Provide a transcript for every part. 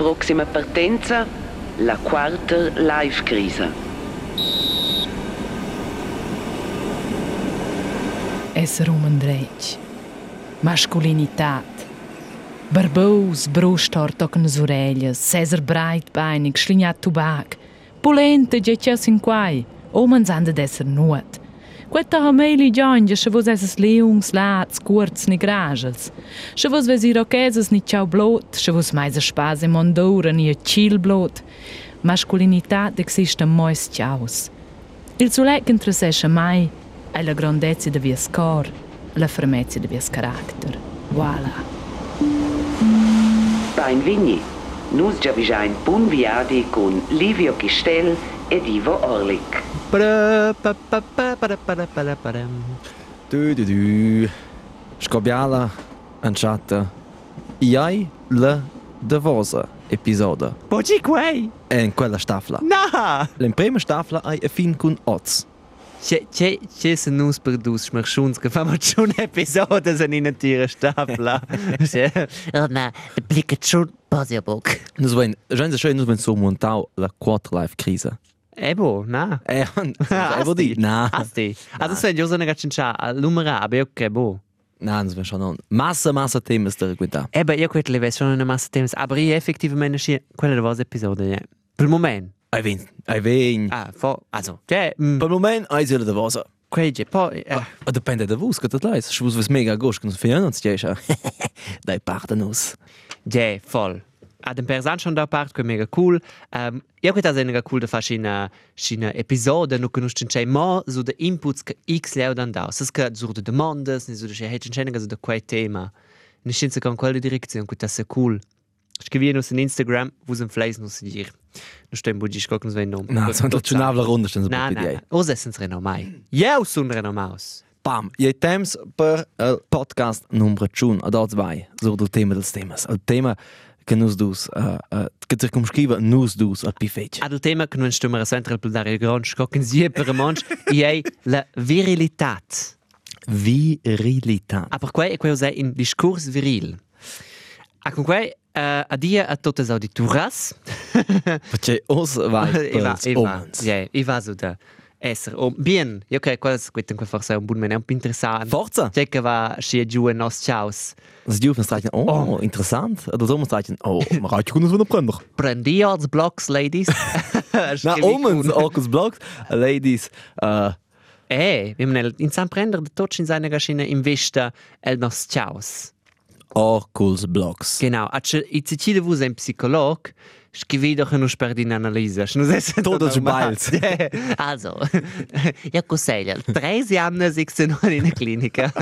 Proxima partenza, la quarta life crisi. Esser um Andrej. Masculinität. Barbous, brustor tocan as orelhas, César breitbeinig, schlinhat tubac. Polente, jetjas in quai. Homens anda d'esser nuot. Quetta hameli giangia, se vos esses leungs, lats, curts, ni grajas. Se vos ves iroqueses ni ciao blot, se vos mais a spase mondora ni a cil blot. Masculinität existe mois ciaus. Il sulet che intrasesce mai è la grandezza de vies cor, la fermezza de vies character. Voilà. Bein Vigni. Nus già visain pun viadi con Livio Chistel ed Ivo Orlik. Du, du, du. Scobiala, anciata. Iai la davosa episoda. Poggi quei? E in quella stafla. Na! La prima stafla hai a fin con oz. C'è, c'è, c'è se nus per dus schmerschuns che schon episode se in tira stapla. Oh, ma de bliket schon Basiabok. Nus vain, già schön nus vain so montau la quarter life crisa. Ebo, na. Eh, evo di. Na. Asti. Also se io sono gacin cha numera, aber ok, bo. Na, nus vain schon on. Massa, massa temas da guida. Eba, io quet le schon una massa temas, aber io effettivamente schi quella de vos episode, ja. Per moment. Ai vin, ai vin. Ah, fo, also, mm, Per moment sila davosa. quei je, poi, eh, Ah, depende da vus, che dat leis. Schwus was mega gosch, nus fian uns jescha. Dai parta nus. ja, voll. Ad un persan schon da part, que mega cool. Um, io quet è mega cool da fa scina, scina episode, no conoscen c'è mo, so de inputs che x leu dan da. Sas che sur de demandas, ni so de hecen c'è so de quei tema. Ni scinza con quella direzione, quet è cool. Scrivi nus in Instagram, vus en fleis nus dir. Nu stem bugi scok nus ven nom. Na, so dat schon avla runde, sten Na, na, na. Os essens renomai. Jau sun renomaus. Bam, je temps per el podcast numero 1, ad odds vai, so del tema dels temas. El tema che nus dus, uh, uh, che ti cum scriva nus dus al pifetch. Ad il tema che non stummer a central per dare il gran scok in zie per manch, iei la virilitat. Virilitat. Ah, per quei è quei usai in discurs viril. Ah, con quei uh, a dia a totes audituras. Perché os vai Eva, pels Eva, omens. ja, Eva so da esser. Oh, bien, io credo che questo forse è un buon po' interessante. Forza! C'è che va scia giù e nos ciaus. Das die ofen streichen, oh, interessant. Oder so streichen, oh, man reicht kunus von der Brenner. Prendi als blocks, ladies. Na, omens, okes blogs, ladies, uh, Eh, wir haben in San Prender der Totsch in seiner Gaschine im Vista el nos ciaus. Okels blogs. Genau, acce i Cecile vus ein Psycholog, scrivi doch nur per din Analyse. Nu se Todos bals. Also, io consiglio, tre anni si sono in una clinica.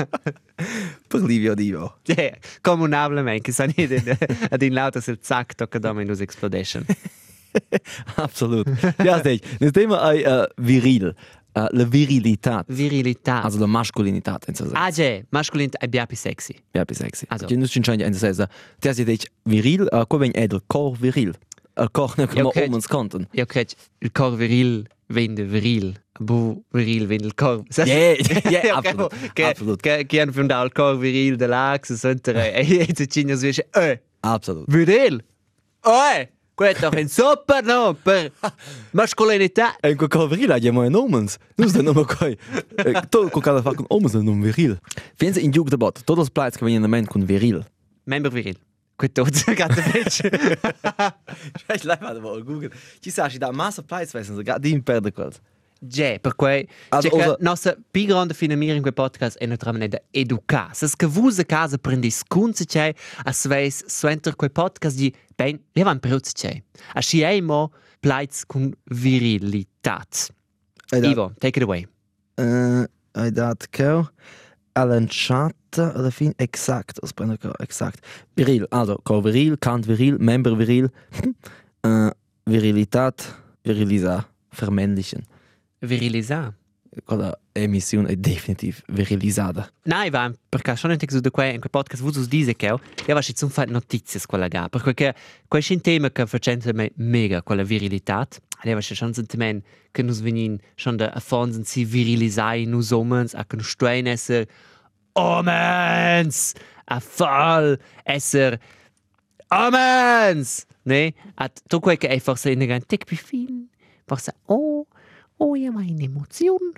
Per Livio Divo. Ja, comunablemente, che sono ad in lauter sul zack tocca da minus explosion. Absolut. Ja, das Thema ist uh, viril. Uh, la Virilität. Virilità. Also la Maskulinität. in so Ah, ja, masculin è più sexy. Ja, bis sexy. Also. Also. Dus scheint ein zu sagen, der sie dich viril, uh, ko wenn edel cor viril. El cor ne come okay. omens kanten. Io credo il cor viril vende viril. Bu viril vende il cor. Ja, Ok, absolut. Che, Absolut. che, che hanno fondato il cor viril dell'ax, sentere, e e tu ci dici, eh, Absolut. viril? Eh, questo è un super no per mascolinità. En ko cor viril hat ja mal omens. Dus dan nummer koi. To ko kada fakun omens dan num viril. Finden Sie in Jugenddebat, todos pleits que wenn in kun viril. Member viril. Questo è gatto fece. Ich leib mal mal Google. Ci sa da massa pleits wissen, so gerade in perde Ja, per cui Also, che nostra più grande finamira in quel podcast è naturalmente educare. Se a casa prendi scunze c'è, a sveis suenter quel podcast di ben, wir haben Brot c'è. A sciemo pleits con virilitat. Ivo, take it away. Uh, I dat ko. Allen chatta alla fin exakt. Exakt. Viril, also ko viril, kant viril, member viril. uh, Virilitat, virilisa, vermännlichen. Virilisa. Quella emission è definitiv virilisada. Nein, va, perché sono in su di quel in quel podcast vuoi dire che io va sono fare notizie quella ga, perché questo è un tema che facendo me mega quella virilità. Allora c'è un sentimento che nos venin schon da affonsen si virilisai nus omens a che nos stuein esser omens a fall esser Amens! Ne? At tu quei che è forse in un tic più fin. Forse, oh, oh, io mai un'emozione.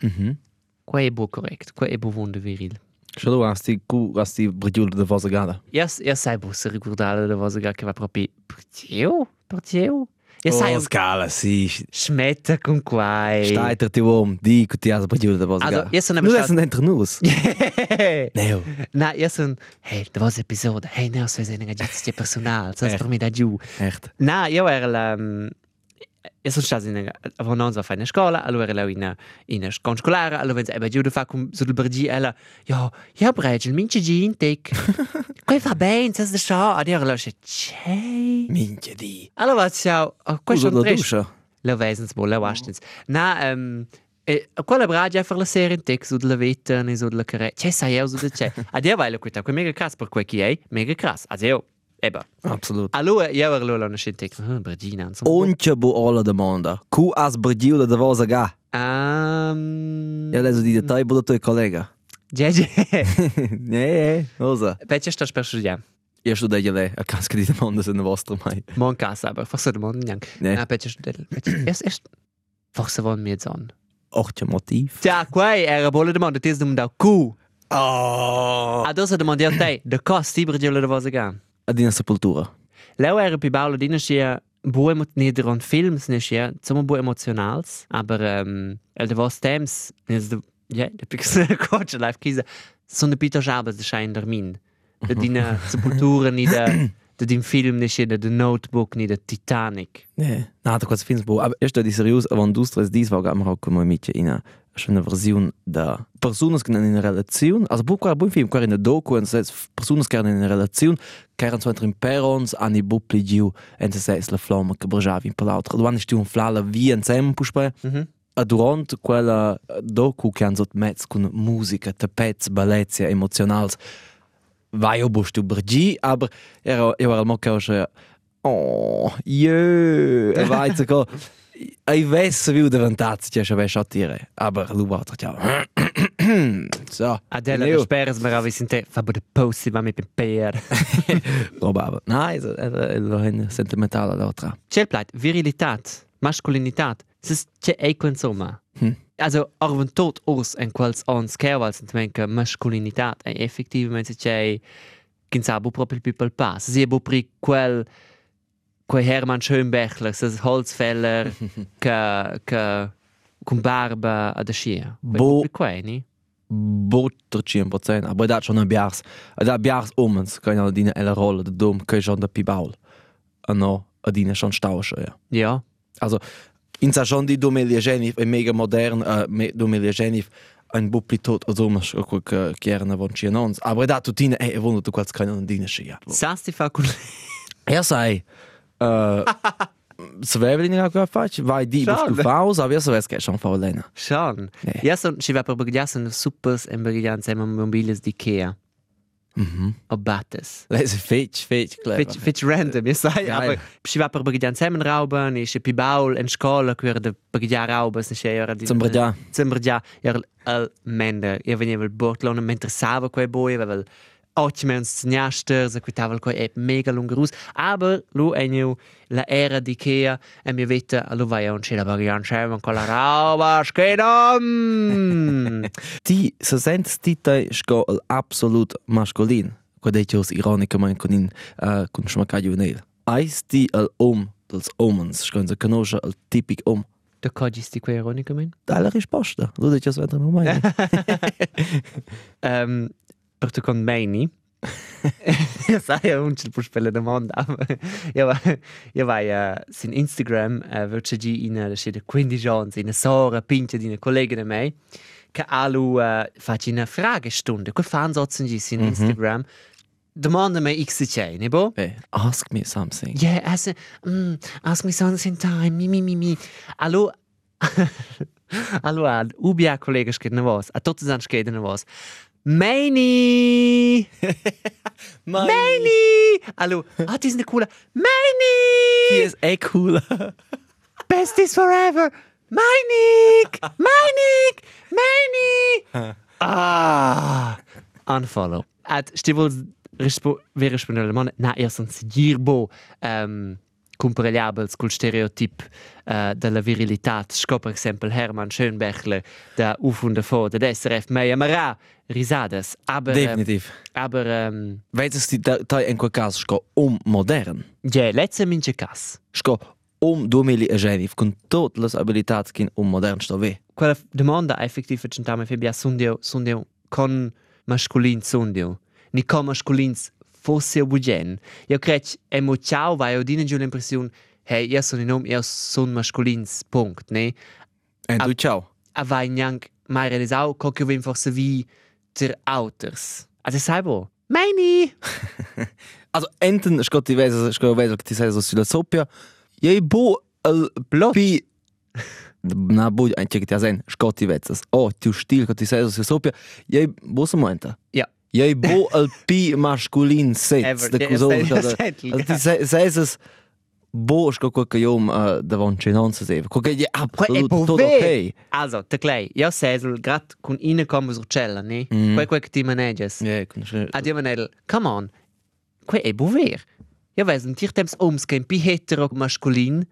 Mhm. Quei è bu correct, quei è bu wunde viril. Schon du hast die Kuh, hast die Bredjul de Wasser gada. Io, io sai bu se ricordare da cosa che va proprio Pertio? Pertio? Io sai, scala, sì. schmetta con quai. Steiter ti uom, di cu ti has Bredjul de Wasser Also, gada. io sono Nu abbastanza- essen entre nus. Neo. Na, io sono, hey, da was episode, hey, ne, so è una gestite personale, so Eh. per me da giù. Echt. Na, io ero la... Um, io sono stato in. Avevo non so fare una scuola, allora ero in una... Scuola scolare, allora wenn sie giù da fa con sul bergi, ella... Ja, ja, Bregel, mince gin, tek. Quei va bene, sai da scha. Ed io ero. C'è... Minchia di. Allora, ciao. Oh, questo è un duscia. La wesens bo, la wastens. Na, um, e, quella bragia per la serie in tek, su della vetta, ne su della carre. C'è sai io su da c'è. Ad io vai la quita, que mega cras per quel chi è, mega cras. Ad io, eba. Absolut. Allora, io una scena tek, ah, bragina, insomma. Once bu alla domanda. Cu has Bredjul de Wasser ga? Um, Ja, leso di detai bu da tuoi collega. Gege. Ne, osa. Pece sta per studiare. Io sto degli lei, a casca di domanda se ne vostra mai. Mon casa, aber forse da mon neanche. Ne. Na, pece studiare. Erst, erst. Forse von mir zon. Ortje motiv. Tja, quai era bolle domanda, tis dum da cu. Oh! Adesso domandi a te, de costi bragiola da vosa gan. Adina sepultura. Leo era pi baula dina schia bu nieder on films ne schia, zum bu emotionals, aber ähm el vos temps, de ja, de pix coach live kisa. Son de Peter Jabas de schein der min. De dina sepultura ni de de din film ne schia de The Notebook ni de Titanic. Ne, na, da quasi fins bu. Aber erst di serius, avant du stres dis war gamma auch come mitje in a schöne Version da Personen in una relazione, also bu qua buon film, in a docu, und es Personen in una relazione, che erano in perons, ani bupli giu, und es es la flamma che brajavi in palautra. Du anni un flala puspe. Mhm. A durante quella docu che hanno mezzo con musica, tapets, bellezia, emozionals, vai o bustu bergi, aber era eu era mo che che oh, e vai zu Ai vesse viu davantat che che vai tire, aber lu war ja. So, Adela Leo. de speres mer avi sinte fa bu de post va mi per per. probabel. Nein, era era ein sentimentale l'altra. C'è pleit virilität, maskulinitat. Es ist c'è eco insomma. Hm. Also, arven tot ors en quals ons kervals en tmenke maskulinitat e effektivamente c'è kinsabo proprio più pel pas. Si è bu pri quel quel Hermann Schönbechler, das Holzfäller che che con barba ad ascia. Bo- quei, ni? Botter 100%, aber dat schon ein Biars. Da Biars umens, kann ja dine elle rolle de dom, kann schon der Pibaul. No, adine schon stausche, ja. Ja. Also, in sa schon die Domelia Genif, ein mega modern äh, me- Domelia Genif, ein Bupli tot, also auch que gerne von Chianons. Aber da tutine, ey, wunder du quals kann dine schia. Sasti fa con Er sei, äh, Svevelin ja gefallen, weil die Schade. bist du faus, aber so es schon faul lena. Sean. Nee. Ja, so, ci va per baggiasen supers en baggian insieme mobiles di Ikea. Mhm. O battes. Lese fetch, fetch, clever. Fitch, fitch random, sai, Geil. aber ci va per baggian insieme rauben, isce pi baul en scola, quer de rauben, se c'è era di... Zum Bredja. Zum Bredja, era al mender. Io veniva il bortlone mentre sava quei boi, aveva ottime nsniaster, se quitava quei è mega lungerus, aber lu eniu la era di Ikea e mi vette, lu vai a un c'è la baggian insieme con la rauba, schedam! Ti, se sent ti te sko absolut masculin. Qua dei jos ironica mein con in uh, con schmacca juvenil. Eis ti al om dels omens, sko se conosce al tipic om. Da cogisti quei ironica, men? Dalla risposta. Lu dei jos vedere mai. Um, per tu con Meini. Sai, non c'è il spelle domanda. Io vai, io uh, sin Instagram, uh, voce gi in uh, scede 15 anni, in sora, pince di una collega di me, che alu uh, faccio una fragestunde. Quei fan gi sin Instagram. Domanda me x c'è, ne bo? Hey, ask me something. Yeah, as mm, ask me something time, mi mi mi mi. Allo Allo ad ubia collega che ne vos, a tutti san che ne vos. Meini! Meini! Allo, ah, die ist eine coole. Die Meini! is eh cool. Besties forever! Meinig! Meinig! Meini! Ah! Unfollow. At stivol rispo, ver rispondere alla domanda, na, io sono sicuro um, comparabili col stereotip uh, della virilità. Sco, per esempio, Hermann Schönbergler, da UFO davor, da SRF, ma amarà risadas. Aber, Definitiv. Uh, aber, um, Weißt du, da, da in quel caso sco um modern. ja, letzte mince cas. Sco um 2019 con tutte le abilità che un modern sto ve. Quella domanda effettiva c'entama febia sundio, sundio con masculin sundio. Ni con masculins fosse bugen. Io credo è mo ciao vai odine giù l'impressione hey, io sono in nome, io sono masculins, punkt, ne? E tu ciao. a vai neanche mai realizzare che che vem forse vi ter outers. Also sai bo. Meini! Also enten sco ti vesa sco vesa che ti sei sulla soppia. Jei bo al Blot. Na bu anche che ti asen sco ti vezas. Oh, tu stil che ti sei sulla soppia. Jei bo se momenta. Ja. Jei bo al pi masculin set. Ever. De Ja, cuso. ja, Also settel, ti ja. sei sei es bo sco quel che io davon che non se seve. Quel che je absolut bo tutto ve. ok. Also, te klei, io sesel grad con ine come sur cella, ne? Quel quel che ti maneges. Ja, kun A dir manel, come on. Quel è bover. Io ves un tir temps ums che pi hetero masculin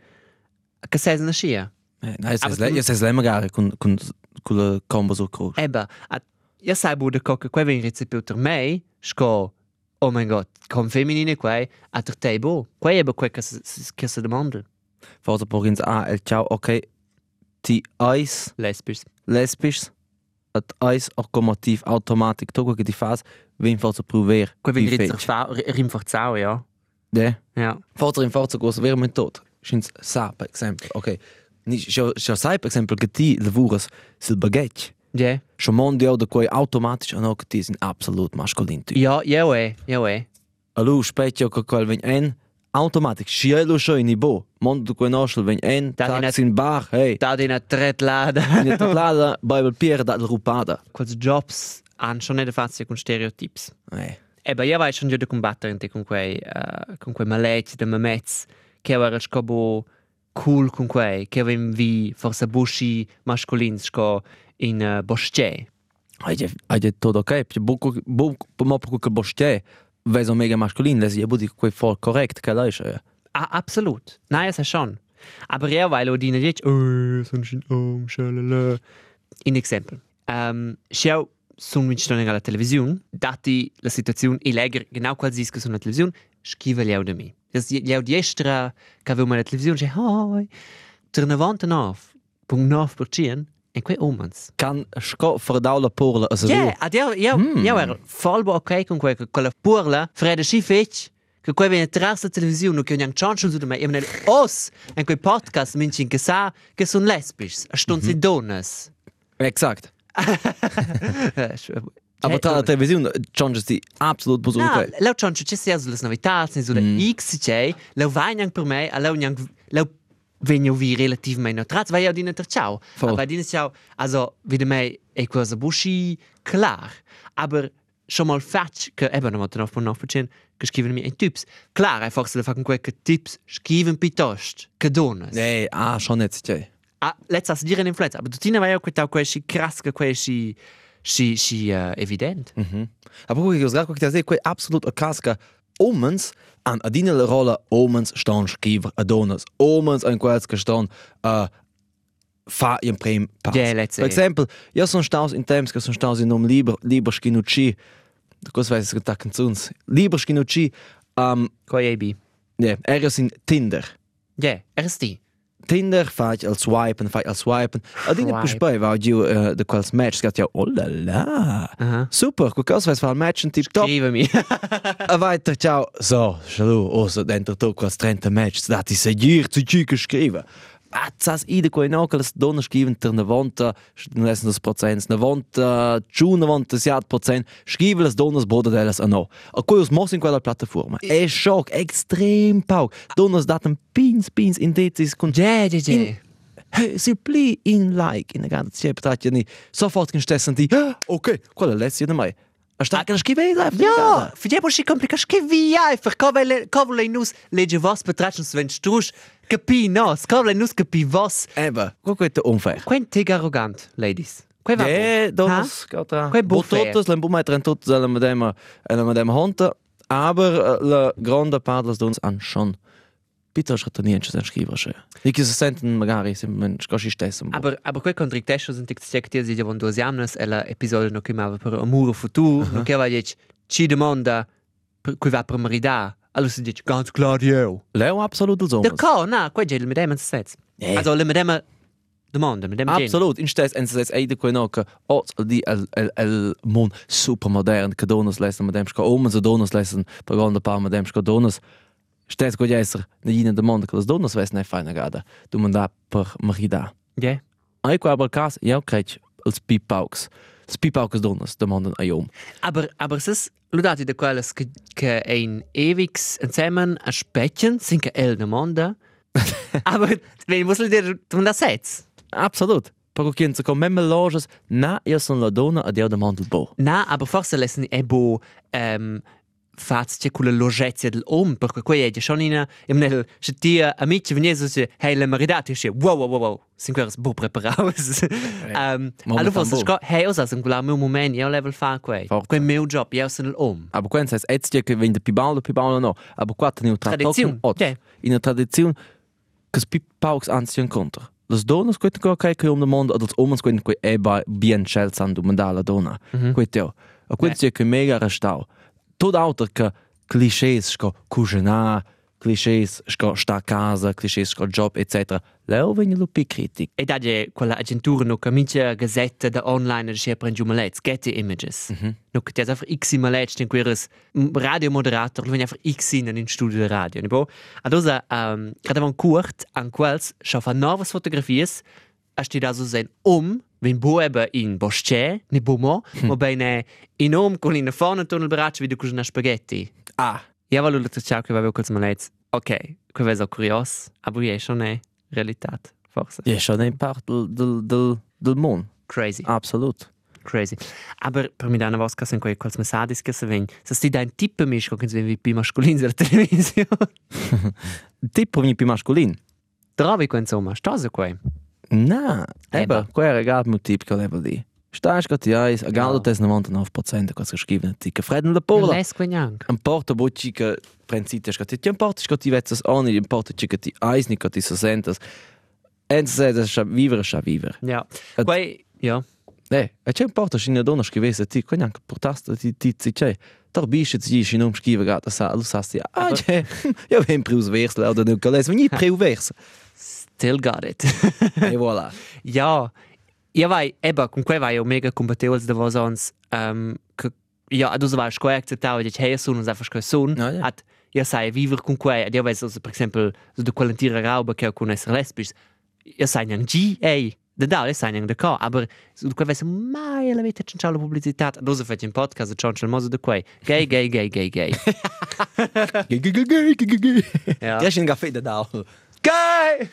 che sesel na scia. Nein, Aber es magari con con con la combo so. Eba, a io sai bude co che quel ven recepiuter mei, sco Oh mein Gott, com feminine quei, a ter te bo. Quei eba quel che se demanda. Forza por ins a el ciao, ok. Ti eis Lesbisch. lesbisch at eis automativ automatic to che ti fas, wen forza prover. Quei ven Wie ritzer fetch. rimforzau, ja. Ja. Ja. Forza in forza cosa ver men tot. Schins sa per esempio, ok. Ni scho scho sai per esempio che ti lavuras sil baguette. Ja. Scho mondio da quei automatisch an che ti sind absolut maskulin tu. Ja, ja, eh, ja, eh. Allo specchio che quel ven en automatic schielo scho in i bo. Mondo quei noschel ven en Da di tax in bar, hey. Da di na tretlada. In der Plada bei Pier da rupada. Quels jobs han schon nicht fazia con stereotips. Eh. Eba, io vai schon già da combattere con quei, uh, con quei maletti da mamets, che era scobo cool con quei, che avevano vi forse busci mascolini, sco in uh, bosce. Ajde, ajde porque buco buco mo porque que boste vezo mega masculin, les je budi quei voll korrekt, ja. Ah, absolut. Es ist schon. Aber ja, weil die nicht, oh, sonst ein oh, schalala. In Exempel. Um, schau, sono vincitore alla televisione, dati la situazione illegale, genau qual che sono alla televisione, scrive gli me. Das gli di estra che avevo la televisione, dice, oh, ter 99,9% e quei omens. Kan sco verdaula porla as Ja, yeah. ad io, io, Mm. io ero voll ok con quei, con quella purla, fredda si fece, che quei viene tras la televisione, che ogni chance su di me, io me os, in quei podcast, minci che sa, che sono lesbisch, a stunzi mm -hmm. donnes. Exakt. Aber tra la televisione changes di absolut buso No, ok. leu chance ci sia sulle novità, sulle mm. X, c'è, leu vai neanche per me, a leu neanche, leu venio vi relativamente neutrals, vai io di netter ciao. Voll. Aber di ciao, also, wie me, e cosa buschi, klar. Aber schon mal fatsch, che eben noch mal auf noch verstehen, che scriven mir in Tipps. Klar, einfach so fangen quei che Tipps scriven piuttosto, che donas. Nee, ah, schon jetzt, ja. Ah, letztes dire un'influenza, aber du tina vai auch quei quei si krass, si si si uh, evident. Aber guck, ich sag, dass ich quei absolut a casca omens an adina la rola omens stan schiver a donas. Omens an quels che stan uh, fa in prem pass. Ja, let's say. exempel, io sono staus in temps che sono staus in um lieber lieber schinucci. Cosa weiß ich da canzuns. Lieber schinucci um Quei ebi. ja, er is in Tinder. Ja, er ist die. Tinder fai al swipen, fai al swipen. Adina Swipe. pus poi va giù uh, de quels match, scat ja, oh la la. Aha. Super, quel cosa fai fa al match in tip top. Scrive mi. A weiter, ciao. So, schalu, osso dentro tu quels 30 match, da ti seguir zu ci geschrieben. Zas ide quei no che le donne scriven ter ne vonta, non essen das Prozent, ne vonta, giù ne vonta siat Prozent, scriven le donne boda delas a no. A quei us mos in quella piattaforma. E shock, extrem pau. Donne daten pins, pins in decis con Ja, ja, ja. In- Hey, si pli in like in der ganzen Zeit hat ja nicht sofort gestessen die "Ah, okay quella letzte mai a sta che scrive la Ja, die Buschi kompliziert. Scrivi einfach. Cavole, cavole nus legge was betrachten, wenn strusch capi nos. Cavole nus capi was. Eba, guck quel unfair Quen teg arrogant, ladies. Quei va. Ha? das geht da. Quei buffet. Bototos, len bumetra en tot zelen med dem en med dem honta. Aber eh, la grande parte delle donne hanno schon piuttosto niente da scrivere. Cioè. Di che si sentono magari semplicemente così stesso. Aber, aber quei contrattesto sind die Zeug, die sie von duas jamnas, e la episodio no chiamava per amore futuro, no che va dic, ci domanda, cui va per maridà, allora si dice, ganz klar io. Leo absolut il Da co, na, quei gel mit dem sets. Eh. Also, mit dem domanda, mit dem. Absolut, in stes en ses eide quei no che oz di el el el mon super modern che donas lesen mit dem sco omen so donas lesen per grande paar mit dem sco donas. Stes quei esser ne ina de monde che las donas ves ne faina gada. Du man da per marida. Ja. Ai qua aber cas, ja krech als pipauks. Els pipauks donas de monden aiom. Aber, aber es ist, ludati de quelles che, che ein ewigs insieme a spechen, sind che el domanda. aber, wenn muss dir, du das sets. Absolut. Per quien se com memme loges, na io son la donna a dia de mondel bo. Na, aber forse lesen è bo um, fats c'è quella logezia dell'om, perché qui è già schon in in nel se ti amici venire so se hey le maridati e wow wow wow wow sin queres bo preparados. um, Moment allora fan forse bo. sco hey osa sin quella meu moment io level fa qui. Forte. Quel meu job io sono l'om. Aber quen ses etz dir che vende pibaulo pibaulo no. Aber qua teniu Tradiziun, ja. In a tradiziun che pipauks anzi incontra. Las donas quet go kai che um de mondo, als omens quet quei e ba bien chels an du mandala donna. Quet teo. A quet dir che mega restau. Tot auter che clichés sco cucinar, clichés sco sta a casa, clichés sco job etc. Leo vegni lu critic. E da je quella agentura no camicia gazzetta da online e c'è prendi malets, getty images. No che ha einfach x malets in queres radio moderator, wenn einfach x in in studio de radio, ne bo. Adosa um gerade von kurt an quels schaffa novas fotografies, a sti da so sein um wenn bo eben in Bosce, ne bo mo, ma bene in um con in vorne tunnel braccio wie du cucina spaghetti. Ah. Ja, weil du ciao che avevo quels malets. Ok, que vezo curios, aber je schon ne realitat, forse. Ja, schon ein part del del del del mon. Crazy. Absolut. Crazy. Aber per mi dana vosca sen quei quels messages che se ven. Se sti da un tipo misch co che se vi pi masculin della televisione. Tipo vegni più masculin. Trovi quei insomma, sta se quei. Na, Eba. eba, quel regat mu tip che level di. Stai scott ja, is a galdo tes 99% quas geschrieben, ti che fredden la pola. Les quei neanche. Un porta bocci che prensite scott ti un porta scott ti vezzas oni, un ci che ti eis ni che ti so sentas. En se das scha vivere scha vivere. Ja. Quei, ja. Eh, e c'è un porta scina donna scrivesse ti, quei anche portasta ti ti ti c'è. Tor bisce ti scina um scrive gata sa, lu sa sti. Ah, c'è. Io ven prius vers la oder nu coles, veni priu Still got it. E voilà. ja. Ja, vai, eba, con quei vai o mega compatevoli da vos ons. Um, che, ja, ad usa vai sco accettavo di hey sun uns einfach sco sun. Ja, ja. At ja sai vivere con quei, ad io vai so per esempio so de quell'antira rauba che con essere lesbisch. Ja sai nang G, ey. Da da, ja sai nang da ca, aber so de quei vai so mai la vita c'è la pubblicità. Ad usa fai in podcast c'è il mozo de quei. Gay, gay, gay, gay, gay. Gay gay gay gay gay. Ja. Ja, schon Kaffee da da. Gay!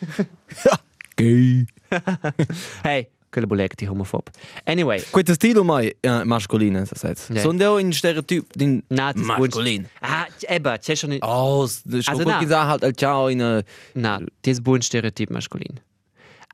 Gay. Hey, quella bolecti homophob. Anyway, Questo stile mai uh, masculino, se sai. Ja. Sono deo in stereotyp din das ist masculin. Ah, eba, c'è schon Oh, das ist Also gut gesagt halt el ciao in uh, Na, das ist ein Stereotyp maskulin.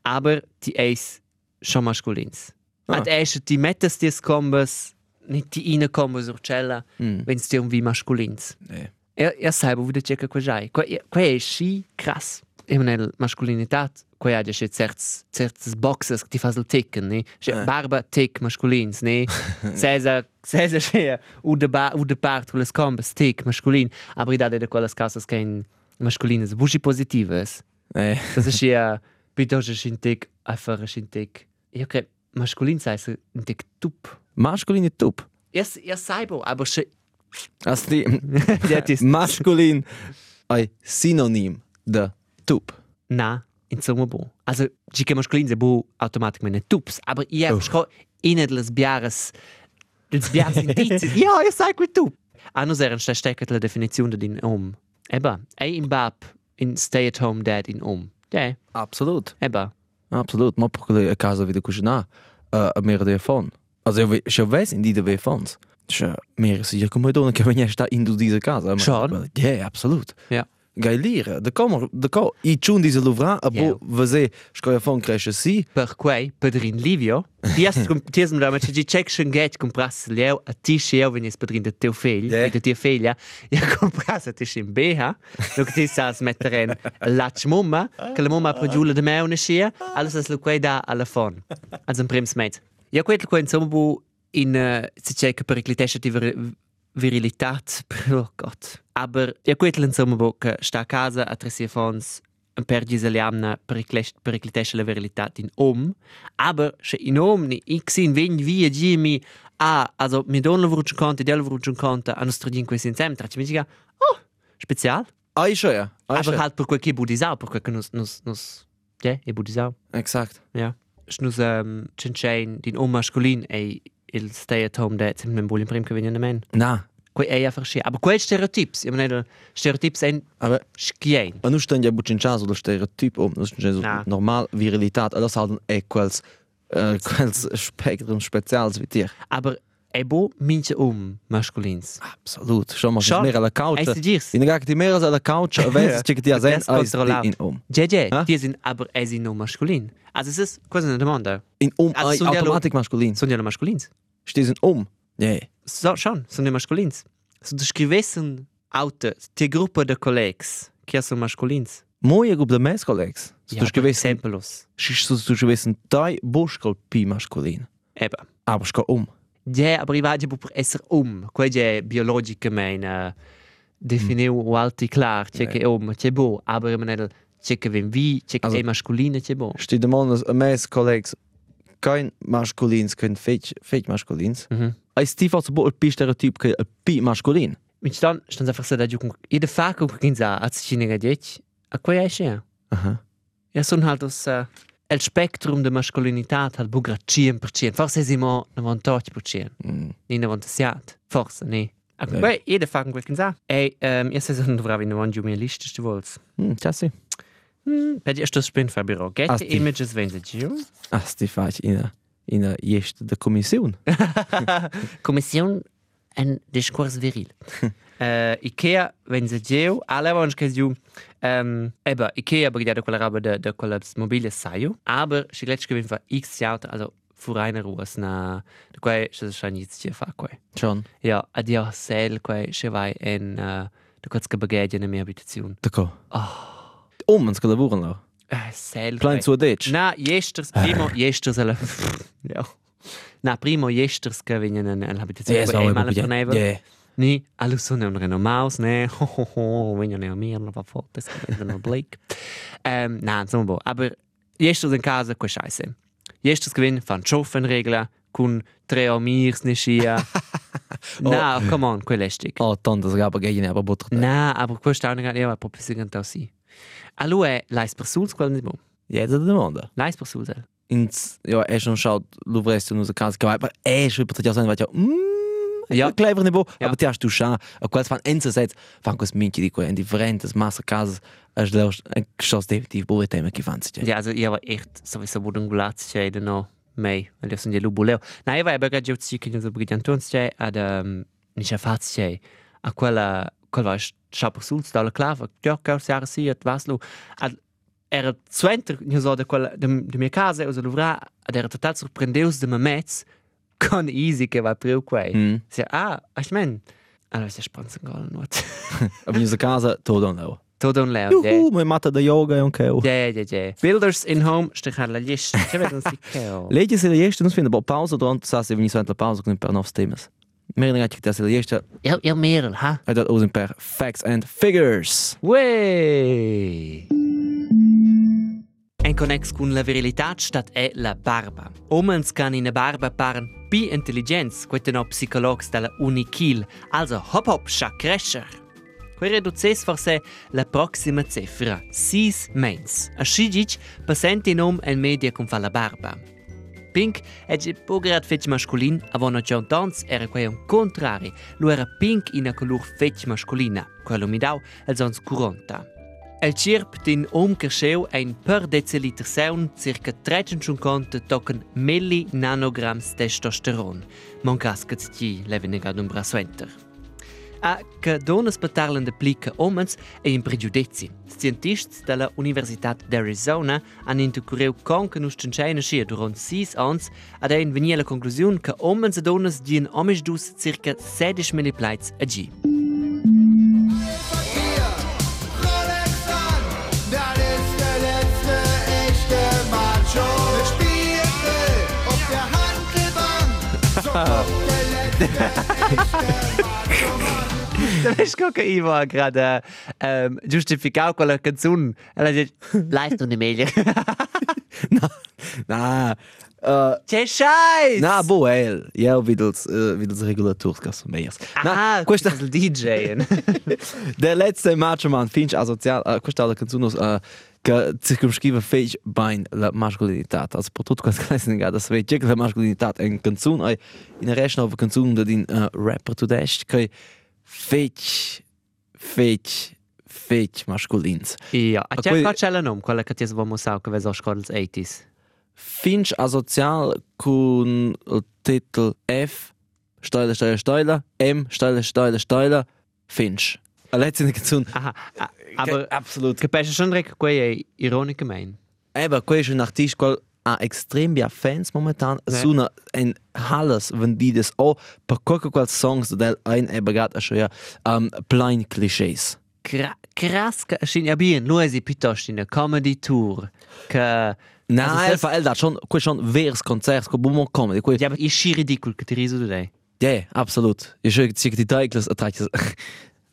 Aber die Eis schon maskulins. Ah. Die erste, die mettes die Kombas, nicht die reinkommen sur Cella, Mm. wenn es dir wie maskulins. Nee. Er, er selber wieder checken qua giai. Qua, qua è schi krass. Ich meine, Maskulinitat, qua ha già certs, certs boxes che ti fa il ticken, ne? Cioè, Eh. barba, tick, masculins, ne? Cesa, cesa c'è, u de, ba, u de part, quelles combas, tick, masculin. Aber ich dachte, quelles casas che in masculines, buschi positives. Eh, Das ist ja, bitte ist ein Tick, einfach ein Tick. Ich okay, maskulin sei ein Tick tup. masculin tup. Ich, ich sei bo, aber schon, Also die das ist, masculin ein Synonym de tup. na, insomma bo. Also, ci che masculin sei bo automatisch tups, aber ich habe schon in des Biares, des Biares Indizien. Ja, ich sag mit tup. Anno seren sta steckt la definizione din om. Eba, ei in bab, in stay at home dad in om. Ja, Absolut. eba. Absolut. Ma perché a casa wieder cucina uh, a mera de fon. Also io ves in die de fons. Cioè, mera si come donna che venia sta in diese casa. Schon? Ja, absolut. Ja. Gailire. Da kommer, da co. I chun diese luvra, a bo vase scoia fon cresce si. Per quei, Padrin Livio, ti has ti has da ci check schon get compras leo a ti scheo venis Padrin de teu figlio, Yeah. e de tia figlia, ja compras a ti in BH, lo che ti sas mettere in lach mumma, che la mumma produce de me una scia, alles as lo quei da alla fon. Als un prims met. Ja quel quei insomma bu in uh, si check per eclitesce di vir- virilitat, oh Gott. Aber ja quel insomma bu che sta a casa a tre fons un per giseliamna per eclitesce la virilitat in om, aber se in om ni in vegn via gimi a also mi don la vruccio conta, del vruccio conta, a nostro din questi insieme, tra ci mi dica, oh, special. Ai scoia. Ai Aber scoia. halt per quel che budisau, per quel che nus, nus, nus, ja, e budisau. Exakt. Ja. Schnus um, Chenchain, din om masculin, e il stay at home dat sem men bulin prim che vengono men. Na, Quei è einfach schön. Aber quei stereotyps, ich meine, stereotyps sind aber schkien. a nu sten ja bucin chas oder stereotyp um, nu sten so Na. normal virilitat, alles halt e quels äh, quels spektrum spezials wie dir. Aber ebo minche um masculins. Absolut. Schon mal mehr alla couch. Eis dirs. In der die mehr als alla couch, wenn check dir sein als in um. JJ, die sind aber es sind nur masculin. Also es ist quasi eine Demanda. In um Also automatik maskulin. Sono ja masculins. Stehst in um. Nee. So, schon, sono masculins. So du scrivessen Auto, die Gruppe de Kollegs, che sono masculins. Moje grup de mes collegs. Ja, Du per gewissen, exemplos. so du gewissen dai buschkol pi maskulin. Eben. Aber sco um. Ja, aber ich weiß per essere um. Quello è biologicamente definiu o alti klar, c'è che um, c'è bo, aber ich meine, c'è che ven vi, c'è che è masculino, c'è bo. Steht de man a mes collegs kein maskulins, kein fech fech maskulins. Mhm. Als die fast bo pi stereotyp ke pi maskulin. Mit stand, stand einfach so da giù con jede Fako che sa, als ci nega dieci, a quei è scena. Aha. Ja, sono halt das uh, el spektrum de masculinität halt bugra 100%. Forse siamo 98%. Mm. Ni 97. Forse, ne. A quei jede Fako quel che sa. E um, io se sono dovrà in avanti mia lista sti vols. Hm, chassi. Hm, per dir sto spin Fabio. Get Ah, the images wenn sie giù. Ah, sti fac in a in a jest de commission. Commission un discours viril. Uh, Ikea, wenn sie giù, alle wollen che giù. Um, eba, Ikea begleitet quella roba de, de quella mobile saio, aber si gletsch gewinn fa x Jahre, also vor einer Ruhe, na, de quei, se schein jetzt hier fa quei. Schon. Ja, ad io sel quei, se vai en, uh, de quats che bagaglia na mia abitazione. D'accord. Oh. Um, ens laburen lo. Uh, sel Klein quei. zu dech. Na, jesters, primo, jesters, alla... ja. Na, primo, jesters che vengono nell'abitazione. Ja, quei so, è male ja. per neve. Ja. Ni, allo sono un reno maus, ne? Ho ho ho, vengono a mir, non va forte, scrivono Blake. Um, na, insomma, boh. Aber jesters in casa, quei scheisse. Jesters gewinn, fan Schoffen regla, kun tre amirs ne scia. Na, come on, quei lästig. Oh, tanto sgaba gegen aber butter. Na, aber questa è una gara, io proprio si canta sì. Allora, l'hai per sul, quel ne boh. Jede demanda. L'hai per sul, sel. Ins ja, er schon schaut, du du nur so kannst gewahr, aber er schreibt ja sein, was ja. Ja. ja, clever niveau, Ja. aber die hast du schon. A quels van ense seit, van quels minchi di quei differentes massa casas, as leus en geschoss definitiv boe tema che fanzi. Ja, also ich war echt sowieso wurde un gulaz c'è da no mei, weil io sono di lubuleo. Na, io vai a bagare giù ci che non so perché tanto c'è ad um, ni c'è faz c'è a quella va schapo sul sta la clava. Ja, che si ha sì at vaslo. Ad era zwenter ni so da quella de, de mia casa o so luvra ad era total sorprendeus de mamets con easy che va più quei. Mm. Sì, ah, ich mein. Allora, si spanzen gol not. Aber in casa todo no. Todo un leo. Juhu, mein Mathe da yoga e un keo. Ja, ja, ja. Builders in home, stich alla lista. Che vedono si keo. Legge se le nos finda bo pausa durante sa se vini suente la pausa con per novs temas. Mer ne che se le jeste, Ja, ja, Merel, ha? e dat usen per facts and figures. Wey! En connex con la virilità stat è la barba. Omens can in barba paren pi intelligenz, quette no psicologs dalla Unikil, also hop hop scha crescer. Quei reduces forse la proxima cifra, sis mens. A scigic passenti nom en media con fa la barba. Pink è già pograt fetch masculin, avona già un tanz era quei un contrari, lo era pink in a color fetch masculina, quello mi dau als ons 40. El cirp din om cresceu ein per deciliter saun circa 350 token milli nanograms testosteron. Mon cascat ti levene gad un brasso enter. A che donas parlan de plica omens e in pregiudizi. Scientisti della Universitat d'Arizona hanno intercurreu con che nuscenscheina scia durant sis ans ad ein venia la conclusione che omens e donas dien omisch dus circa 16 milliplaits a G. Rolex an, das ist der letzte echte Macho. Der Spiegel auf der Handelbank, so kommt der letzte echte Macho. Veš, kako Ivo ha gerade um, giustificau quella canzone? Ella dice, Leist du nicht mehr? Na, äh, c'è scheiß! na, boh, el, io vedo uh, vedo regulators che sono meias. ah, questa il DJ. der letzte Macho Man finch asozial, uh, questa la canzone uh, che circumscrive bene la mascolinità. Also, per tutto questo che si das che la mascolinità è una canzone, in resta una canzone da din uh, rapper tedesco che fece, fece, fece masculins. ja, a c'è quei- qua c'è la nome, quella che ti svamo sa che vedo scorda els 80s. Finch asozial con il titolo F, Steile, Steile, Steile, M, Steile, Steile, Steile, Finch. La letzte canzone. Aha, a- aber absolut. capisci schon quei è ironica mein. Eben, questo è un artista che ha extrem bien fans momentan. Ja. Sono en alles vendidas o per qualche qual songs del ein eben gerade schon ja um, blind clichés. Cra krass che scin ja bien, lui è piuttosto in una comedy tour che Na, das- elfa, el dat schon, questo schon vers concerts, con buon comedy. Que, ja, aber ist schi ridicul che ti riso du dei. ja, absolut. Je schön, die Titles,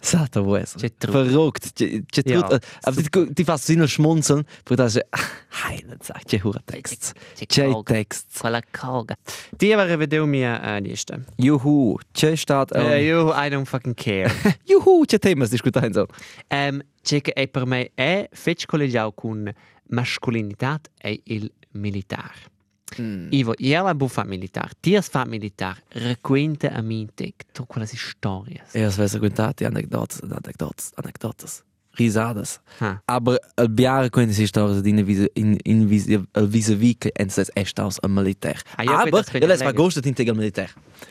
attracts. Sata vues. C'è truc. Verrückt. C'è Ja. Aber die, die fast sinne schmunzeln, für das heilen sagt, c'è hure text. C'è text. Quella coga. Ti avere vedeu mia uh, lista. Juhu, c'è stat. Uh, Um, you, I don't fucking care. Juhu, c'è temas discutando so. um, c'è che è per me è fetch collegiau con masculinità e il militar. Mm. Ivo, io la buffa militar, ti fa militar, racconta a me te tu quelle storie. Ja, es wäre contati anekdotas, anekdotas, anekdotas. Risadas. Ha. Aber il biare quindi si sta in in in vis il vis-a-vis che ens es est aus am militär. Ah, ja, Aber das ja, ich va leger. gostet in tegel militär.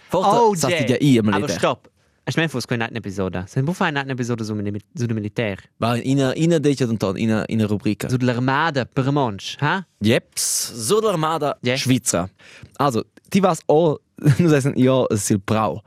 Forte Oh, sa Jay. ti i am Aber militär. stopp. Was keine Episode. Sen buffa eine Episode so dem Militär. Va in a in a dice d'anton in a in a rubrica. So dell'armada per Monch, ha? Jeps, so l'armada Ja. Schweizer. Also, die was all, nu sagen, ja, ist Brau.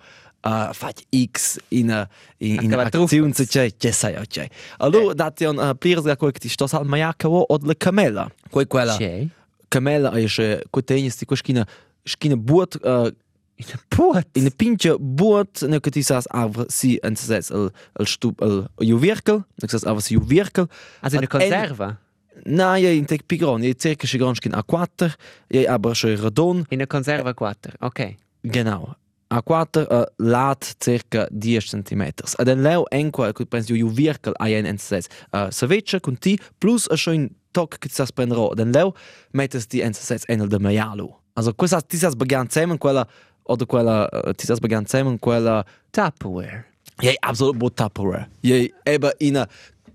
Uh, fat X in a in, in Acaba Aktion zu c'è, c'è sai, c'è. Allora, dati un uh, pliers ga quel che ti sto sal maiaca o od la camella. Quei quella. C'è? Camella è che quei tegnis di quei schina schina buot uh, In der Put. in pinche buot ne che ti sas aber si en ses el el stup el juvirkel, ne sas aber si juvirkel. Also eine Ad en- Konserve. Na, ja, in tec pigron, ja, circa schigonschkin A4, ja, aber schon radon, In der Konserve 4. Okay. genau. A4 uh, lat circa 10 cm. Ad en leu enqua, che penso io virkel a en NSS. Uh, saveccia con ti, plus a schon toc che sas prendero. En leu mettes di NSS enel de maialo. Also, questa ti sas bagan zusammen, quella, oder quella, uh, ti sas bagan zusammen, quella, Tupperware. ja, absolut bo Tupperware. Ja, eben in a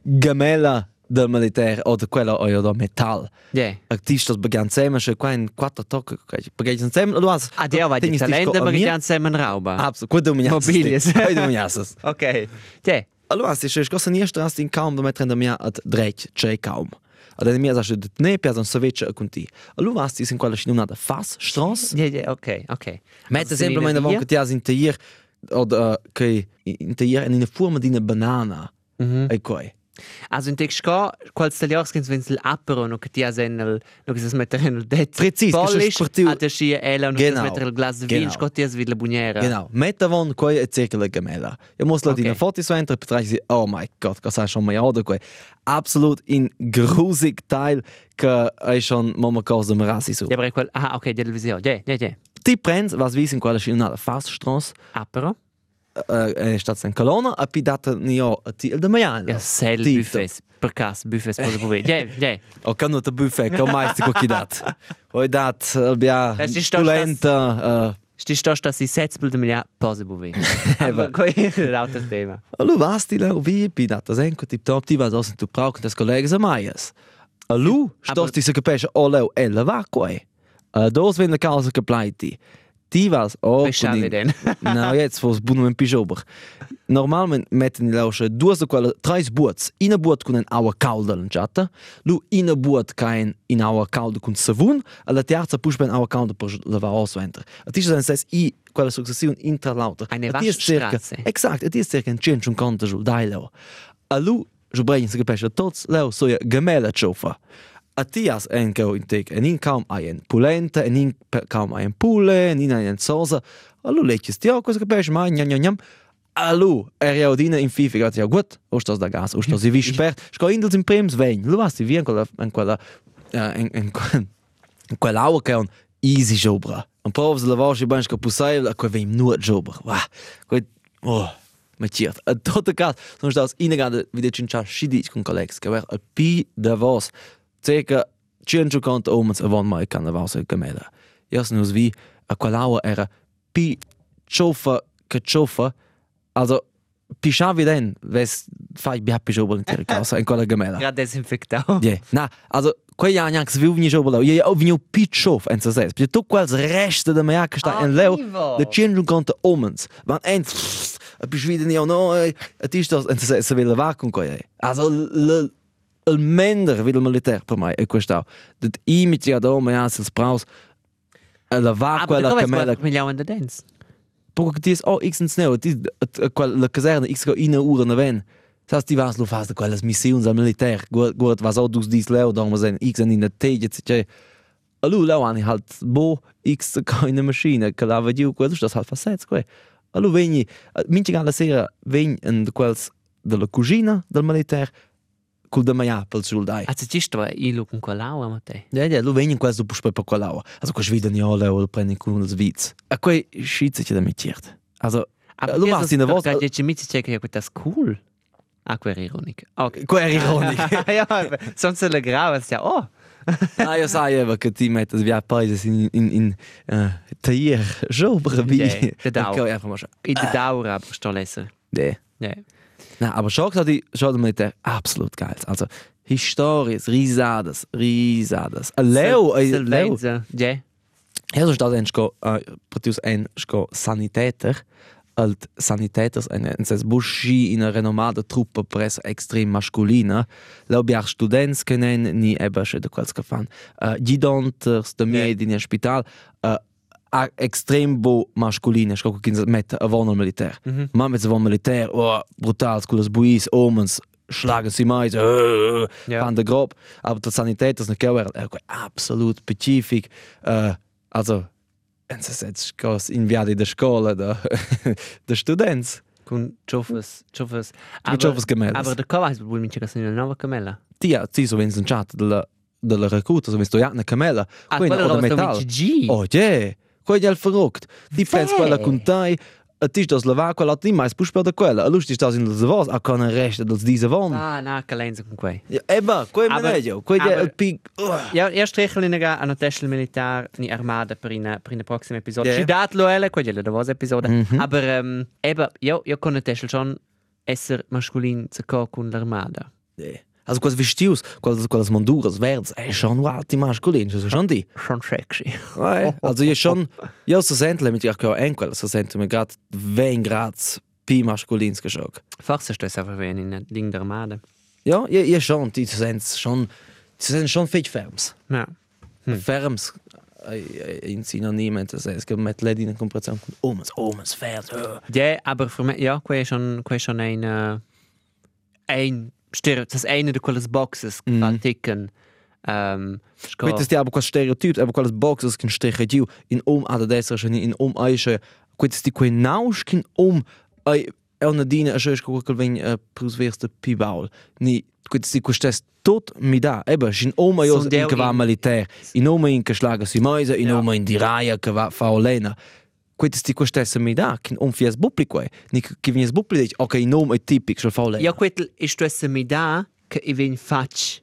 gamella del militär, oder quella, oder da Metall. Yeah. artistas began zusammen, schon kein quattro tocca, began zusammen, du hast. Ah, der war die Talente, ganze Zeit Rauba. Absolut, gut du mir Mobilies. Gut du mir Okay. Yeah. Allora, du schon cosa nie stras in kaum, da metren da mir at drech, c'è kaum. Ad mir sa de ne per un soveccia con ti. Allora, hast du in quella schnuna da fas stras. Yeah, yeah, okay, okay. Mette sempre meine in Woche der che ti has interior oder che interior in una forma di una banana. Mhm. E coi. Also in Texca, quals tagliars kins wenn apero no che ti has en el no che se mettere en el det. Precis, Polish, a te scia ela no che se Genau. el glas de vin, Genau. scott ti has vid la buniera. Genau. Mette von coi e circa gemella. Io muss la dina fotos so entra betracht sie, oh my god, cosa schon mal oder coi. Absolut in grusig Teil che è schon mama cosa merasi so. Ja, aber quel, ah, okay, die Television. Ja, ja, ja. Ti prends, was wies in quella schnuna Faststraße, Apero? Eh, eh, ja, è stato in Colonna e poi dato io a ti il domani. Ja, sei il buffet, per caso, buffet per dove. Ja, ja. O che non te buffet, che mai sti cocchi dat. Ho dat eh, abbia lenta. Sti sto sta si sets per domani possible. Aber coi l'altro tema. Allo vasti la vi pi dat, sen co tip top, ti vas aus tu brauchen das Kollegen Meyers. Allo, sto sti se capisce, oh leo, ella va coi. Dos vende causa che plaiti. Ti vas oh, Pesciare den. no, jetzt fos buno en pijober. Normalment metten i lausche due so quelle treis buots. Ina buot con en aua calda lanciata, lu ina buot caen in aua calda con savun, e la terza push ben aua calda per lavar os venter. A ti sen ses i quella succession intralauter. Eine Waschstraße. Exakt, ti es circa en cent un conto giù, dai leo. A lu, jo bregin se capesce tots, leo so ja gemela chofa. A ti has en go in tek, en in kaum ai en pulenta, en in kaum ai en pule, en in ai en sosa. A lu leches ti, oh, cosa capesce, ma njam njam njam. A lu, er ja odina in fifi, gat ja gut, ostas da gas, ostas i vi spert, sko indels in prems vein. Lu hast vi en quella, en quella, eh, en, en, en, en quella aua che è un easy jobra. Un po' se lavasci ben sco pusai, a quei vein nur jobra. Wah, quei, oh, ma ciert. A tot cas, sono staus inegade wieder cincha schidic con collegs, che ver a pi da vos. Circa 150 omens avon mai kan da vos gemela. Jas nus vi a quella era pi chofa che chofa, also pi schavi den, ves fai bi happy jobra in ter casa in quella gemela. Gerade desinfectau. Je, na, also, quei ja anche viu vini jobo leu. Je au vini pitchof en se ses. Tu quels reste de mea che sta Ah, en leu, de cien conta omens. Van en a bis wieder ni no, et is das en se se vil va con quei. Also le il mender vil militair per mai e questau. Dat i mit ja do mea sels praus. La va Aber quella da camela come miliau in the dance. Porque ti es oh x en sneu, ti la caserna x go ina ura na ven. Sas ti vas lo fas de quelles missiuns al militaire. Guard guard was au dus dis leo da mas en x en in der teje tse. Alu leo ani halt bo x keine maschine, che lava diu quello das halt fasets que. Alu veni minche gala sera ven en de quels de la cugina del militaire cul de maia pel sul dai. Ah, ci sto i lu con quell'aua, ma te. Ja, ja, lu veni quels du puspe per quell'aua. Also quas viden ja leo prendi con els vits. A quei schitze che da mitiert. Also lu machst in der Woche Che ci mici che che das cool. Ah, quel ironic. Ok. Quella è ironica. ja, sonst le grave, ja, oh. ah, io sai Eva che ti metti via paese in in in uh, taglier jobre wie. Ja, de dau. Okay, einfach mal schon. In der Dauer aber sto lesser. Ja. Na, aber schon schon mit der absolut geil. Also Histories, risadas, risadas. A Leo, a Leo. Ja. Ja, so en sco uh, pratius en sco sanitater. Alt sanitaters en en ses buschi in renomada truppa pres extrem masculina. Leo biar students kenen ni eba sche de quals ka fan. Uh, gidonters de med in spital. Uh, a extrem bo masculina, sco kin met a vonal militair. Mm -hmm. Ma met a von militair, oh, brutal, sculas buis, omens, schlagen sie mais, uh, Ja. de grob. Aber de sanitaters ne keu er absolut specific. Uh, also, en se sets cos in viadi de scola de, de students. Con Chofes, Chofes. Mit Chofes Gemellas. Aber der Kavais wohl minche che sono una nuova camella. Tia, ti so vens un chat de la, de la recruta, so vens to ja ne camela. Ah, Quella quella o de roba sto metal. minche G. Oh, yeah. È il verrückt. Ti pensi quella Ve. con te, a ti das lava quella ti mais pus per da quella. A lusti stas in de vos, a con il resto dels diese von. Ah, na, calenza con quei. Ja, eba. Quella è aber- il pig. Ja, io strechel in a una tesla militar ni armada per una per una prossima episodio. Ja. Ci dat lo ele, quella da vos episodio. Mhm. Aber ähm, eba, con tesla schon esser masculin zu co con l'armada. Yeah. Also quasi vestius, quelles quelles monduras verds, è schon alti masculin, so schon di. Schon sexy. Also io schon, io so sentle mit ihr ko en quella, so sente mir grad 20 grad pi masculins geschock. Forse sto einfach wenn in Ding der Armada. Ja, io, io schon, die sind schon, die sind schon fit ferms. Ja. Ferms, eh, eh, in Synonym, das heißt, es gibt mit Ledi in Komparation con omens, omens, uh. Ja, aber für mich, ja, quei schon quei schon ein äh, ein Stereo, das eine der quelles Boxes, mhm. ticken. Ähm, sco- Quit ist aber quas stereotyp, aber quas boxes steche giu in om ad destra schon in om aische. Quit ist die quei naus kin om ai el nadine a schös ko quel ven uh, prus verste pibaul. Ni quit ist die quest tot mi da. Eba, sin om ai Son in in- militair. In om in schlaga si meise, in om in di raia que va faolena. Quit ist die quest mi da, kin om fies bupli quei. Ni che vinies bupli dic, ok, in om è tipic schol faolena. Ja, quel ist das mi da che i ven fac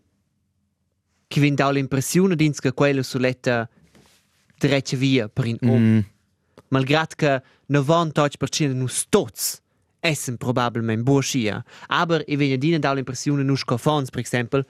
che vin da l'impressione dins che quello suletta drecce via per in om. Mm. Malgrad che 98% nus tots essen probabilmente buoschia. Aber i ven dina da l'impressione nus cofons, per esempio,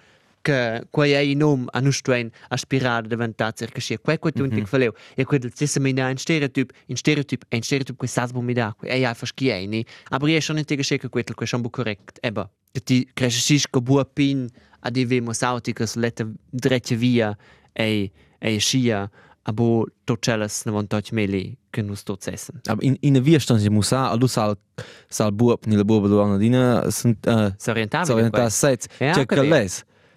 che quei è in nome a nostro ein aspirare diventare circa scia quei quei tu ti faleu. E quei del stessa mina un stereotyp in stereotyp ein stereotyp quei sas bo mi da quei ei einfach schi ei ni aber io schon inte scia che quei quei schon bu correct. Eba che ti cresci co bu pin a di vemos auticas lette drette via ei ei scia abo tocelas na vantaggio meli che nus tot essen Aber in, in der Widerstand, ich muss sagen, du sal, sal Bub, nicht der Bub, du an Dina, sind, äh, si orientava so orientar seit, Ja, c'è che che vero.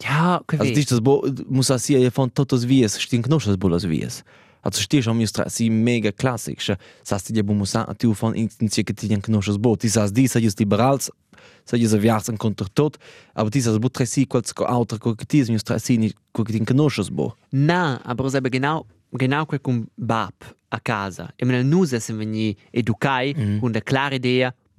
Ja che Also, das Bo, muss ich sagen, von totos vies, stehen knoschas bulas vies. Also, stehst am just si mega klassisch. Sas ti bu musa, tu von instenzia che ti den knoschas bo. Ti sas di, sa just liberals, sa just viarsen contra tot, aber ti sas bu tre si quals co che ti just tre si ni co che ti knoschas bo. Na, aber es eben genau, genau quel cum bab a casa. E meine nus essen veni educai mm. und eine klare Idee, Mama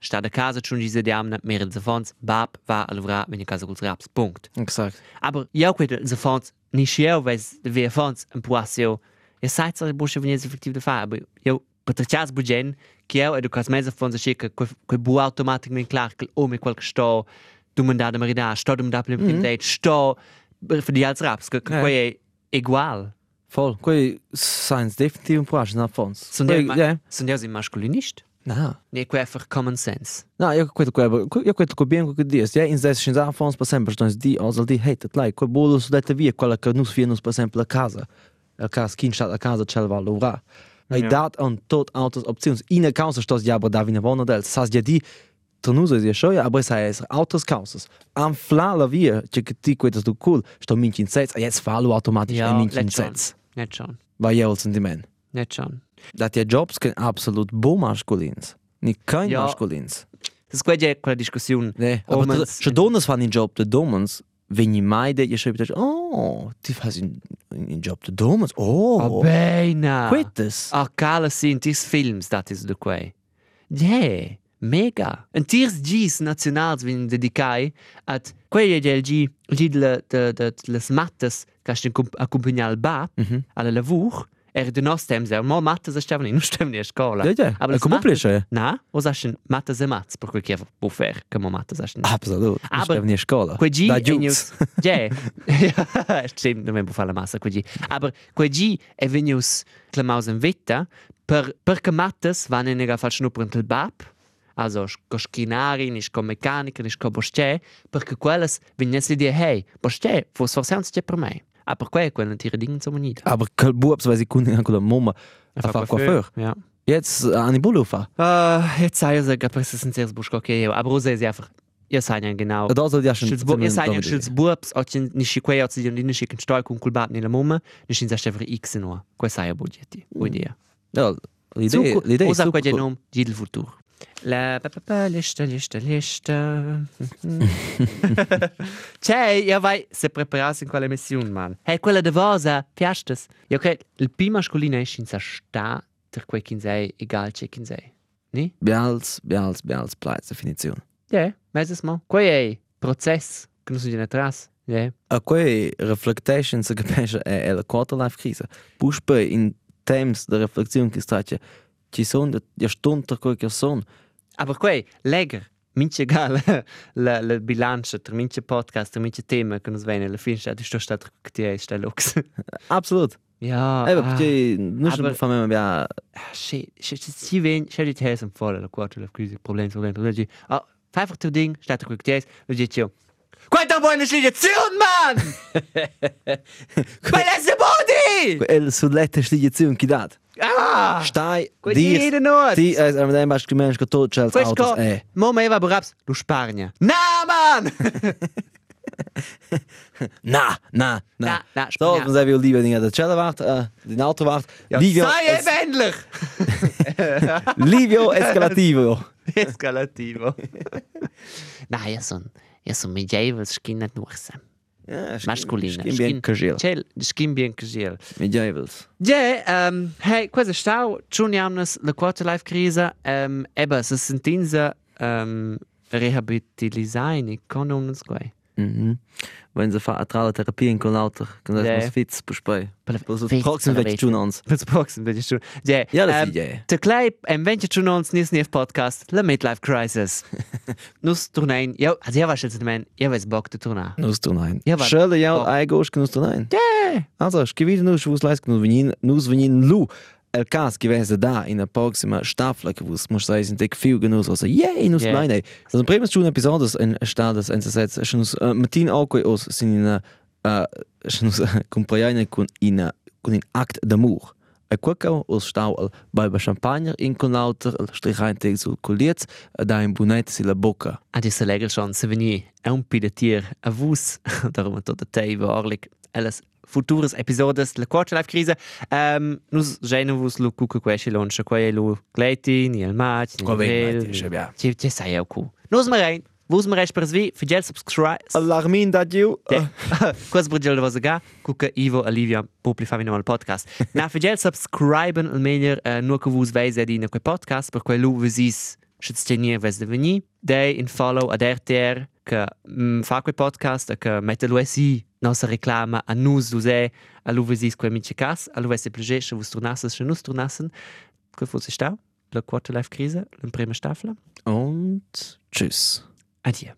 sta a casa schon diese Diamna mehr de Fonds, bab va a lavrar wenn a casa col raps. Punkt. Exakt. Aber ja quel de Fonds ni scheu weis de wir Fonds en poasio. E sait sa busche veni effektiv de fa, aber jo Patricias bugen, che eu educas mesa fonds schica quel bu automaticamente clar che o me quel che sto domandada marida, sto domandada per mm. date, sto per di als raps, Ja. quei è ugual. Voll. Quei science definitiv un poas na fons. Sunt Quei- ja, ja. Sunt ja masculinist? Na. Ne, quei einfach common sense. No, io quello che io quello che bien che dies, ja, in des schon da fons per sempre, sto di also di hate it like, quel bolo su detta via quella che nus fia nus per sempre la casa. La casa kin stat a casa cel va lovra. Ai Ja. dat an tot autos options. In a casa stos ja aber da vina vona del. Sas ja di Tornuso is ja schon, aber es heißt Autos Kausas. Am Fla la via, che ti quetas du cool, sto minci in sets, jetzt fallo automatisch Ja, in minci in let schon. sets. Net schon. Vai io sentiment. Net schon. Dat ja jobs ken absolut bo masculins. Ni kein Ja. masculins. Das ist quella quella discussione. Nee, Oh, aber se donas fan in job de domens, wenn i mai de je schreibt, oh, ti fas in, in job de domens, oh, Oh, bene. quittes. Ah, cala sind dis films dat is de quei. Yeah, mega. En tiers gis nationals vin dedicai at quei del gi gi de de de les mattes castin accompagnar al bab Mhm. alla lavur. Er de nos temps er mo mattes estaven in stemmen in scola. Ja, ja, complice. mattes- Na, o saschen mattes e mats, per quel che può fare, che mo mattes saschen. Absolut. Aber- Aber nie scola. Quei G da è giuts. news. Yeah. Stimmt, mi può fare la massa quei G. Aber quei G è venius clamaus in vita per perché mattes vanno in a far schnuppern del bab. Also, co schinari, nis co meccanica, nis co bosce, perché quelles vignes l'idea, hey, bosce, fos forse un per me. Aber quei quellen tira dingen zum unida. Aber quel buobs weil sie kunden anche la mama a fa coiffeur. Ja. Jetzt äh, an die Bullo fa. Uh, jetzt sei es, dass es ein sehr buschko okay, aber Rosa ist einfach, ihr seid ja genau. Da soll ja schon. Seid ja Schulz Burbs, auch in nicht quei, in die nicht Stall con culbat nella mumma, nicht in sich einfach X no. Questo è budgetti, idea. Ja, l'idea, l'idea Usa quel nome Gil Futur. La pa pa pa lista lista lista. C'è, io vai se prepararsi in quella missione, man. Hey, quella de vosa, piastes. Io che il P masculino è in sa sta per quei kin sei egal c'è kin sei. Ni? Bials, bials, bials, plaiz definizione. Ja, weiss es mal. Quei è process, che non si viene atrás. Ja. A quei reflectation se capisce è, la quarter life crisi. Puspe in temps de reflexione che sta c'è. Ci sono ja stunde quel che sono. Aber quei, leger, mince egal la, la bilancia tra mince podcast, tra mince tema che non svene, alla fine sta sto stato che ti è sta lux. Absolut. Ja. Eh, ah, non aber- ci fa me ja shit, shit, si ven, c'è di te sem folle la quarta la crisi, problem, problem, problem. Ah, einfach tu ding, sta che ti è, lo Quanta buona sligazione, man! Bei letzte Body! el sullette stigliazione che dat. Ah! Stai dir! Ti es am dem bas gemensch che tot chels Questo autos eh. Mama Eva Braps, lu Spagna. Na, man! Na, na, na. Na, na, So, dan zijn we liever aan de celle wacht, uh, de auto wacht. Ja, Livio, sei es, endlich! Livio Escalativo. Escalativo. Na, io sono io sono medieval skin nur sem. Ja, Masculina. Skin bien casual. Cel, skin bien casual. Medievals. Ja, ähm, hey, questo stau, giuniamnes la quarta life crisa, ähm, eba, se sentinza, ähm, rehabilitilisaini, con uns quai. Mhm. Wenn sie fa tra la terapia in con Ja. das spei. Per Per so fits proxim vecchio. tun ans. Pēc boxen, bet schon. Ja, Ja, das ähm, ist ja. Der Kleib, ein wenn schon uns nicht nicht Podcast, la Midlife Crisis. Nus turnein. Ja, also ja, was jetzt mein, ja, weiß Bock zu turnen. Nus tun ein. Ja, wa- Schöle ja, Oh. ei gosch nus tun ein. Ja. Also, ich gewide nus was leist nus venin, nus venin lu. El cas gewesen da in der proxima Staffel, es muss sein, sind dick viel genus, also yay, nus Ja. nein, ey. Also, im primus schon episodes in stadas NZZ, schon nus Martin Alkoi aus sind in äh schon nus compagnie con in con in act d'amour. E quacau os stau al balba champagner in con lauter el strichainte sul colliez da in bunette si la bocca. Ah, die se legal schon, se veni è un pidetier a vus, darum tot der Tei war orlik, alles futuras episodas la quarta live crisa um, ehm, nus genuvus lu cuca quasi loncha qua e lu gleti ni al mac ni al vel ci ci sai au cu. Nus marein vus mareis per svi figel subscribe alarmin da diu. Quas brigel vos ga cuca ivo alivia publi favino al podcast. Na figel subscriben al meglio uh, eh, nur cu vus veise di na quel podcast per quel lu visis Schützt dir nie, wenn du nie. Day in Follow ad RTR, che mm, fa quel podcast, che mette lui sì nostra reclama a nus duse a lu visis quel mince cas, a lu vesse plege se vus tornasses, se nus tornassen. Che fosse stau? La quarta life crise, la prima staffel. Und tschüss. Adieu.